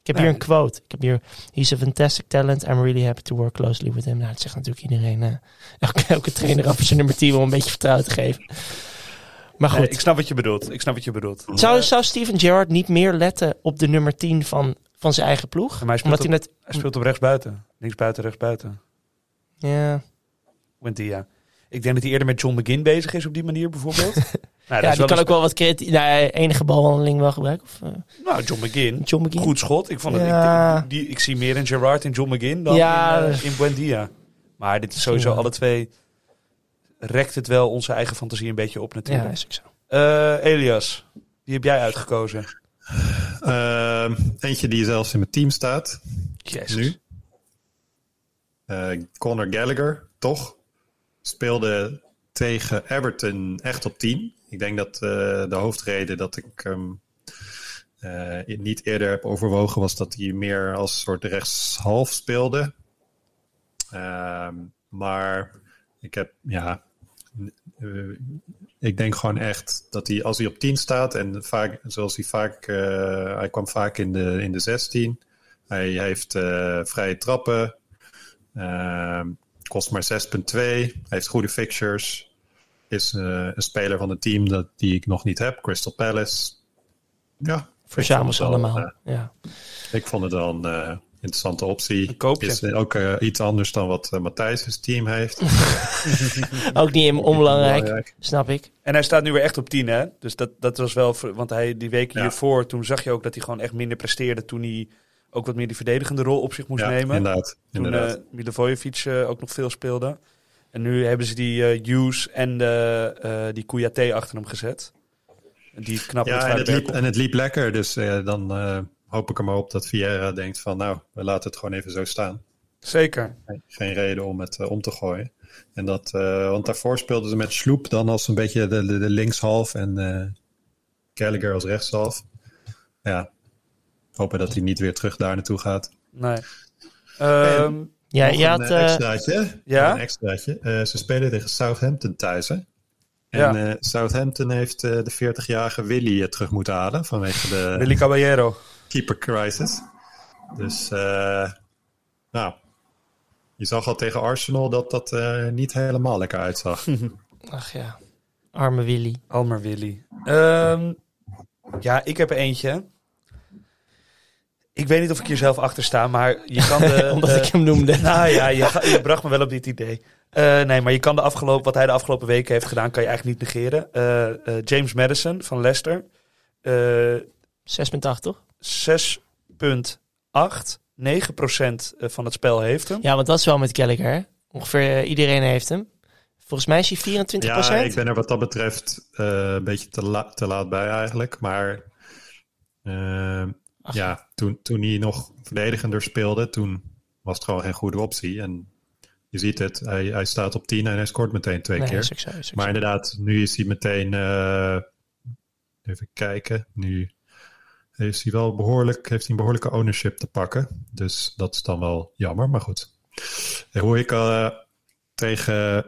Ik heb hier een quote. Ik heb hier... He's a fantastic talent. I'm really happy to work closely with him. Nou, dat zegt natuurlijk iedereen. (laughs) elke, elke trainer over zijn nummer 10 om een beetje vertrouwen te geven. Maar goed. Nee, ik snap wat je bedoelt. Ik snap wat je bedoelt. zou, zou Steven Gerrard niet meer letten op de nummer 10 van, van zijn eigen ploeg? Maar hij hij op, net... hij speelt op rechts buiten. Links buiten, rechts buiten. Ja, Wentia. Ik denk dat hij eerder met John McGinn bezig is op die manier bijvoorbeeld. (laughs) Nou, Ja, die kan ook wel wat creatief... Nou, enige balhandeling wel gebruiken. Of, eh, Nou, John McGinn. John McGinn. Goed schot. Ik, vond het, ik, die, ik zie meer in Gerard en John McGinn dan Ja. in, eh, in Buendia. Maar dit is sowieso alle twee... Rekt het wel onze eigen fantasie een beetje op Ja, natuurlijk. is zo. Eh, Elias, die heb jij uitgekozen. Ehm, eentje die zelfs in mijn team staat. Jezus. Nu. Eh Conor Gallagher, toch? Speelde tegen Everton echt op 10. Ik denk dat eh, de hoofdreden dat ik hem eh, niet eerder heb overwogen was dat hij meer als soort rechtshalf speelde. Ehm, maar ik heb, ja, eh, ik denk gewoon echt dat hij als hij op 10 staat en vaak, zoals hij vaak, eh, hij kwam vaak in de, in de 16. Hij heeft eh, vrije trappen. Ehm, kost maar 6,2. Hij heeft goede fixtures. Is een speler van het team dat, die ik nog niet heb, Crystal Palace. Ja, Verzamel ze allemaal. ja. ik vond het eh, interessante optie. Een koopje. Is ook eh, iets anders dan wat uh, Matthijs' team heeft. (laughs) Ook niet in onbelangrijk, snap ik. En hij staat nu weer echt op 10, hè? Dus dat, dat was wel... ver- Want hij die weken Ja. hiervoor, toen zag je ook dat hij gewoon echt minder presteerde. Toen hij ook wat meer die verdedigende rol op zich moest Ja, nemen. inderdaad. Toen inderdaad. eh eh, ook nog veel speelde. En nu hebben ze die eh Hughes en de, eh, die Kouyaté achter hem gezet. Die knap ja, en het, liep, en het liep lekker. Dus eh, dan eh, hoop ik er maar op dat Vieira denkt van... nou, we laten het gewoon even zo staan. Zeker. Geen reden om het eh, om te gooien. En dat, eh, want daarvoor speelden ze met Sloep dan als een beetje de, de, de linkshalf en eh Gallagher als rechtshalf. Ja, hopen dat hij niet weer terug daar naartoe gaat. Nee. Ehm, Ja, Nog je een had... extraatje. ja? Een extraatje. Eh, ze spelen tegen Southampton thuis, hè? En Ja. eh, Southampton heeft eh, de 40-jarige Willy terug moeten halen vanwege de Willy Caballero. Keeper crisis. Dus, eh, nou, je zag al tegen Arsenal dat dat eh, niet helemaal lekker uitzag. (laughs) Ach ja, arme Willy. Almer Willy. Ehm, ja, ik heb er eentje. Ik weet niet of ik hier zelf achter sta, maar je kan de... (laughs) Omdat eh, ik hem noemde. (laughs) Nou ja, je, bracht me wel op dit idee. Eh, nee, maar je kan de afgelopen, wat hij de afgelopen weken heeft gedaan, kan je eigenlijk niet negeren. Eh, eh, James Madison van Leicester. Eh 6,8 toch? 6,8. 9% van het spel heeft hem. Ja, want dat is wel met Gallagher. Ongeveer eh, iedereen heeft hem. Volgens mij is hij 24% Ja, ik ben er wat dat betreft eh, een beetje te, la- te laat bij eigenlijk. Maar eh, ja, toen, toen hij nog verdedigender speelde, toen was het gewoon geen goede optie. En je ziet het, hij, hij staat op 10 en hij scoort meteen twee Nee, keer. Maar inderdaad, nu is hij meteen. eh, even kijken. Nu heeft hij wel behoorlijk, heeft hij een behoorlijke ownership te pakken. Dus dat is dan wel jammer, maar goed. En hoe ik eh, tegen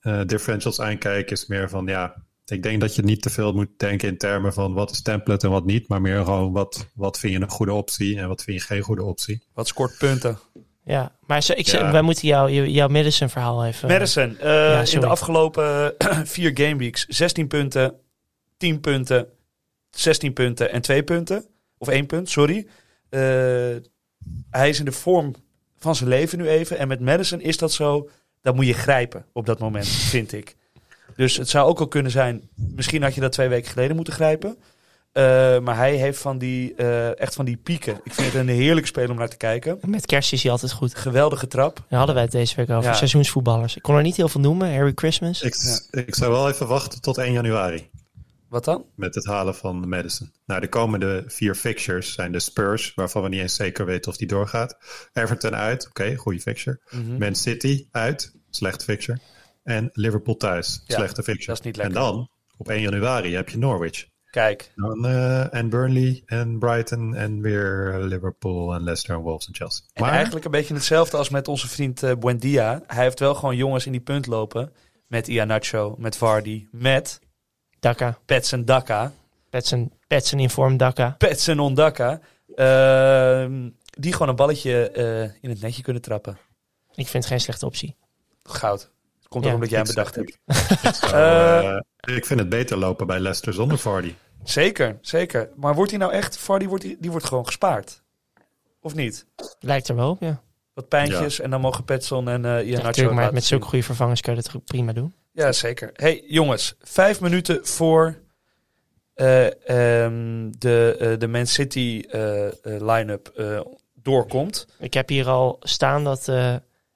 eh, differentials aankijk, is meer van ja. Ik denk dat je niet te veel moet denken in termen van wat is template en wat niet. Maar meer gewoon wat, wat vind je een goede optie en wat vind je geen goede optie. Wat scoort punten? Ja, maar zo, ik, zeg- Ja. wij moeten jou, jou- jouw Madison verhaal even... Madison, eh, in de afgelopen (clears throat) vier gameweeks 16 punten, 10 punten, 16 punten en 2 punten. Of 1 punt, sorry. Eh, hij is in de vorm van zijn leven nu even. En met Madison is dat zo, dat moet je grijpen op dat moment, (laughs) vind ik. Dus het zou ook al kunnen zijn, misschien had je dat twee weken geleden moeten grijpen. Eh, maar hij heeft van die, eh, echt van die pieken. Ik vind het een heerlijk spel om naar te kijken. Met kerst is hij altijd goed. Geweldige trap. Daar hadden wij het deze week over. Ja. Seizoensvoetballers. Ik kon er niet heel veel noemen. Harry Christmas. Ik, ik zou wel even wachten tot 1 januari. Wat dan? met het halen van Madison. Nou, de komende vier fixtures zijn de Spurs, waarvan we niet eens zeker weten of die doorgaat. Everton uit, oké, goede fixture. Mhm. Man City uit, slechte fixture. En Liverpool thuis, Ja, slechte fixture. dat is niet en dan, op 1 januari, heb je Norwich. Kijk, Dan, eh, en Burnley en Brighton en weer Liverpool en Leicester en Wolves en Chelsea. En eigenlijk een beetje hetzelfde als met onze vriend eh, Buendia. Hij heeft wel gewoon jongens in die punt lopen. Met Ianacho, met Vardy, met Daka. Petsen Daka. Petsen, Petsen in vorm Daka. Petsen Ondaka. Ehm die gewoon een balletje eh, in het netje kunnen trappen. Ik vind het geen slechte optie. Goud. Komt Ja, ook omdat jij hem bedacht hebt. (laughs) Eh, ik vind het beter lopen bij Leicester zonder Vardy. Zeker, zeker. Maar wordt hij nou echt... Vardy wordt, die, die wordt gewoon gespaard. Of niet? Lijkt er wel op, ja. Wat pijntjes en dan mogen Petson en eh ja Ianacho natuurlijk, maar met zulke goede vervangers kan je dat prima doen. Ja, zeker. Hey jongens, vijf minuten voor eh, ehm, de, eh, de Man City eh, line-up doorkomt. Ik heb hier al staan dat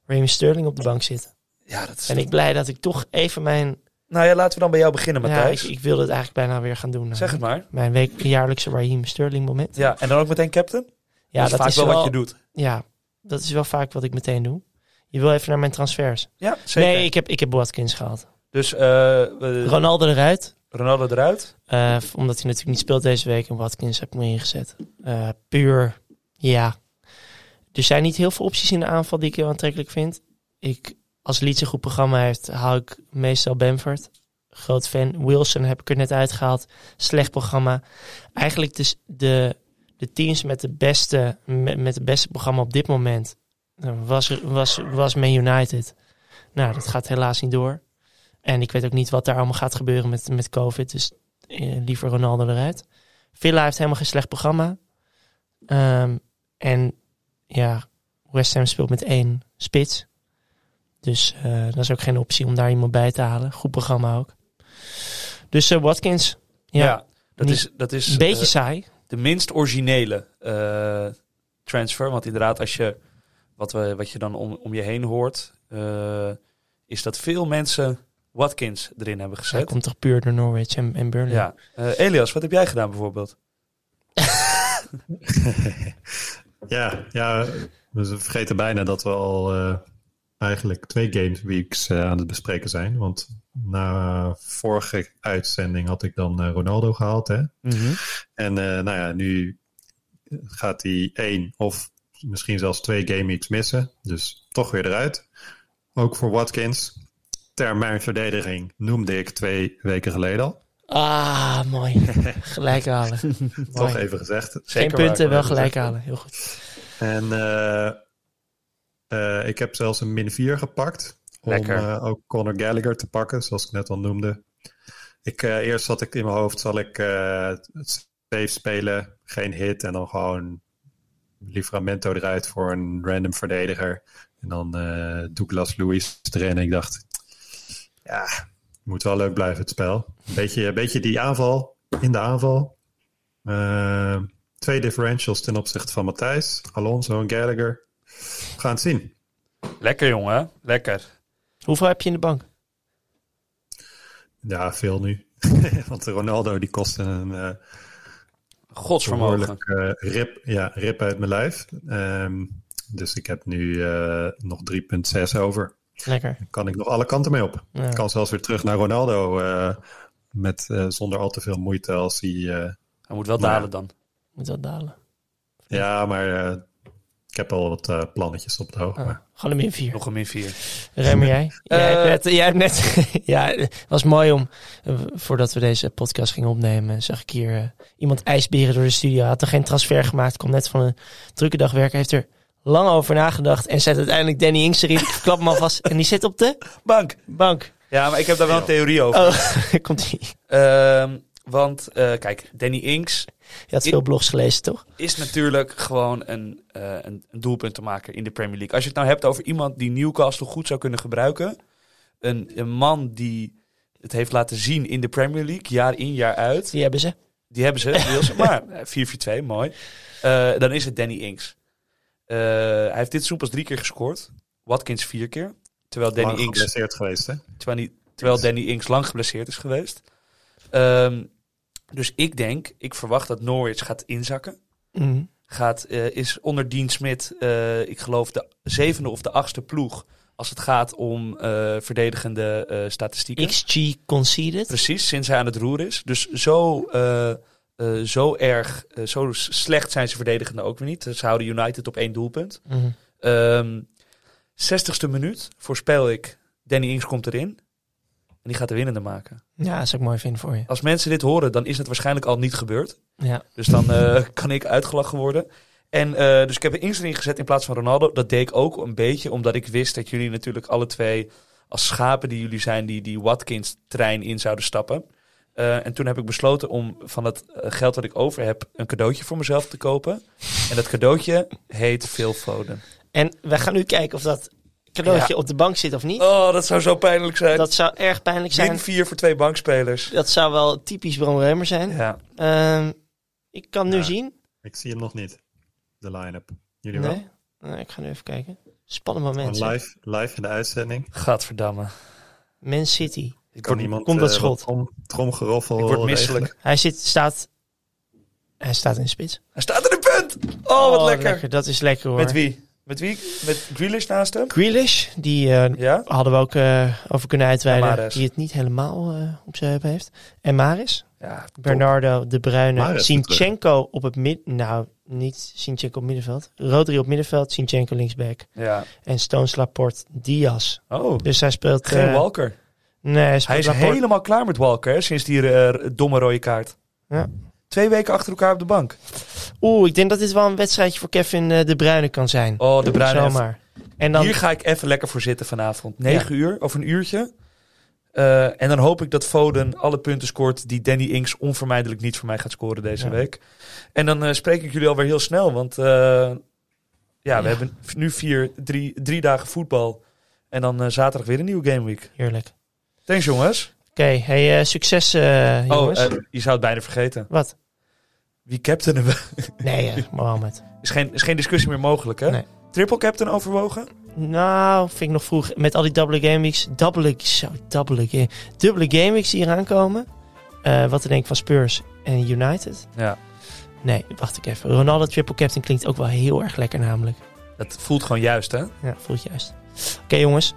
Raheem Sterling op de bank zit. Ja, dat is... Ben ik blij dat ik toch even mijn... Nou ja, laten we dan bij jou beginnen, Ja, Matthijs. ik, ik wilde het eigenlijk bijna weer gaan doen. Zeg het maar. Mijn week, jaarlijkse Raheem Sterling moment. Ja, en dan ook meteen captain? Ja, dat is vaak wel, wat je doet. Ja, dat is wel vaak wat ik meteen doe. Je wil even naar mijn transfers. Ja, zeker. Nee, ik heb, ik heb Watkins gehaald. Dus eh, Ronaldo eruit. Ronaldo eruit. eh, omdat hij natuurlijk niet speelt deze week. En Watkins heb ik me ingezet. Eh, puur, ja. Er zijn niet heel veel opties in de aanval die ik heel aantrekkelijk vind. Ik, als Leeds een goed programma heeft, haal ik meestal Bamford. Groot fan. Wilson heb ik er net uitgehaald. Slecht programma. Eigenlijk dus de, de teams met de beste, met, met het beste programma op dit moment was, was, was Man United. Nou, dat gaat helaas niet door. En ik weet ook niet wat daar allemaal gaat gebeuren met, met COVID. Dus eh, liever Ronaldo eruit. Villa heeft helemaal geen slecht programma. Ehm, en ja, West Ham speelt met één spits. Dus eh, dat is ook geen optie om daar iemand bij te halen. Goed programma ook. Dus eh, Watkins, Ja, ja, dat, niet- is, dat is een beetje saai. de minst originele transfer. Want inderdaad, als je, wat, we, wat je dan om, om je heen hoort, eh, is dat veel mensen Watkins erin hebben Hij gezet. komt toch puur door Norwich en, en Burnley. Ja. Eh, Elias, wat heb jij gedaan bijvoorbeeld? (laughs) Ja, ja, we vergeten bijna dat we al eh, eigenlijk twee games weeks eh, aan het bespreken zijn. Want na vorige uitzending had ik dan Ronaldo gehaald. Hè? En eh, nou ja, nu gaat hij één of misschien zelfs twee game weeks missen. Dus toch weer eruit. Ook voor Watkins. Termijn verdediging noemde ik twee weken geleden al. Ah, mooi. (laughs) gelijk halen. Toch Mooi. even gezegd. Geen Zeker punten, waar, wel gelijk halen. Heel goed. En eh, eh, ik heb zelfs een min 4 gepakt. Om Lekker. eh, ook Conor Gallagher te pakken, zoals ik net al noemde. Ik, eh, eerst had ik in mijn hoofd, zal ik eh, het safe spelen, geen hit. En dan gewoon Livramento eruit voor een random verdediger. En dan eh, Douglas Lewis erin. En ik dacht, ja, moet wel leuk blijven het spel. Een beetje, een beetje die aanval in de aanval. Eh, twee differentials ten opzichte van Matthijs, Alonso en Gallagher. We gaan het zien. Lekker jongen, lekker. Hoeveel heb je in de bank? Ja, veel nu. (laughs) Want Ronaldo die kostte een eh Godsvermogen. eh, rip, ja, rip uit mijn lijf. Ehm, dus ik heb nu eh, nog 3,6 over. Lekker. Daar kan ik nog alle kanten mee op. Ja. Ik kan zelfs weer terug naar Ronaldo. eh, met, eh, zonder al te veel moeite als hij... eh, Hij moet wel dalen dan. Moet dat dalen. ja, maar eh, ik heb al wat eh, plannetjes op het oog. Ah, maar- gewoon een min 4. Nog een min 4. Remmer jij? (laughs) jij, Eh, hebt net, jij hebt net... (laughs) ja, het was mooi om... eh, voordat we deze podcast gingen opnemen... zag ik hier eh, iemand ijsberen door de studio. Had er geen transfer gemaakt. Komt net van een drukke dag werken. Heeft er lang over nagedacht. En zet uiteindelijk Danny Inks erin. Klap hem alvast. En die zit op de Bank. bank. Ja, maar ik heb daar wel een theorie over. Oh, (laughs) komt ie. Ehm, want eh, kijk, Danny Inks Je had veel blogs gelezen, toch? is natuurlijk gewoon een, eh een, een doelpunt te maken in de Premier League. Als je het nou hebt over iemand die Newcastle goed zou kunnen gebruiken. Een, een man die het heeft laten zien in de Premier League, jaar in, jaar uit. Die hebben ze. Die hebben ze, Wilson. maar eh, 4-4-2, mooi. Eh, dan is het Danny Inks. Eh, hij heeft dit seizoen pas drie keer gescoord. Watkins vier keer. Terwijl Danny Lang Inks geblesseerd geweest, hè? Terwijl, terwijl Danny Inks lang geblesseerd is geweest. Ehm, dus ik denk, ik verwacht dat Norwich gaat inzakken. Mhm. Gaat, eh, is onder Dean Smit, eh, ik geloof, de zevende of de achtste ploeg. Als het gaat om eh, verdedigende statistieken. XG conceded. Precies, sinds hij aan het roer is. Dus zo, zo erg, zo slecht zijn ze verdedigende ook weer niet. Ze houden United op één doelpunt. Ehm 60ste minuut voorspel ik, Danny Ings komt erin. Die gaat de winnende maken. Ja, dat zou ik mooi vinden voor je. Als mensen dit horen, dan is het waarschijnlijk al niet gebeurd. Ja. Dus dan eh, (laughs) kan ik uitgelachen worden. En eh, dus ik heb een Ings erin gezet in plaats van Ronaldo. Dat deed ik ook een beetje omdat ik wist dat jullie natuurlijk alle twee als schapen die jullie zijn, die die Watkins-trein in zouden stappen. Eh, en toen heb ik besloten om van het geld dat ik over heb een cadeautje voor mezelf te kopen. En dat cadeautje heet Phil Foden. En we gaan nu kijken of dat cadeautje op de bank zit of niet. Oh, dat zou zo pijnlijk zijn. Dat zou erg pijnlijk zijn. Min 4 voor twee bankspelers. Dat zou wel typisch Bram Reumer zijn. Ja. Ehm, ik kan nu Ja. zien. Ik zie hem nog niet, de line-up. Jullie wel? Nee? Ik ga nu even kijken. Spannend moment. Live, live in de uitzending. Gadverdamme. Man City. Ik Kan word, iemand komt dat eh, schot? Trom, tromgeroffel ik word regelen? misselijk. Hij zit, staat... Hij staat in de spits. Hij staat in de punt! Oh, wat lekker. Dat is lekker hoor. Met wie? Met wie? Met Grealish naast hem? Grealish, die eh, Ja? hadden we ook eh, over kunnen uitweiden. Die het niet helemaal eh, op zijn heup heeft. En Maris. Ja. Bernardo, De Bruyne, Mahrez is Sinchenko op het midden... Nou, niet Sinchenko op middenveld. Rodri op middenveld, Sinchenko linksback. Ja. En Stones Laporte, Diaz. Oh, Dus hij speelt... geen Walker. Nee, hij, speelt Hij is Laporte. helemaal klaar met Walker, hè, sinds die domme rode kaart. Ja. Twee weken achter elkaar op de bank. Oeh, ik denk dat dit wel een wedstrijdje voor Kevin eh, De Bruyne kan zijn. Oh, de Bruyne. Zomaar. En dan... Hier ga ik even lekker voor zitten vanavond. 9 uur, of een uurtje. Eh, en dan hoop ik dat Foden alle punten scoort die Danny Inks onvermijdelijk niet voor mij gaat scoren deze Ja. week. En dan eh, spreek ik jullie alweer heel snel, want eh, ja, Ja. we hebben nu vier, drie, drie dagen voetbal. En dan zaterdag weer een nieuwe gameweek. Heerlijk. Thanks jongens. Oké, hey, eh, succes eh, jongens. Oh, je zou het bijna vergeten. Wat? Wie captainen we? (laughs) Nee, Mohammed. Is geen, is geen discussie meer mogelijk, hè? Nee. Triple captain overwogen? Nou, vind ik nog vroeg. Met al die dubbele game weeks. Dubbele, zo, dubbele, game, dubbele game weeks die eraan komen. Wat te denken van Spurs en United? Ja. Nee, wacht ik even. Ronaldo triple captain klinkt ook wel heel erg lekker namelijk. Dat voelt gewoon juist, hè? Ja, voelt juist. Oké jongens,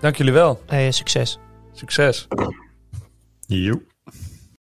Dank jullie wel. hey, succes. Succes. Joep.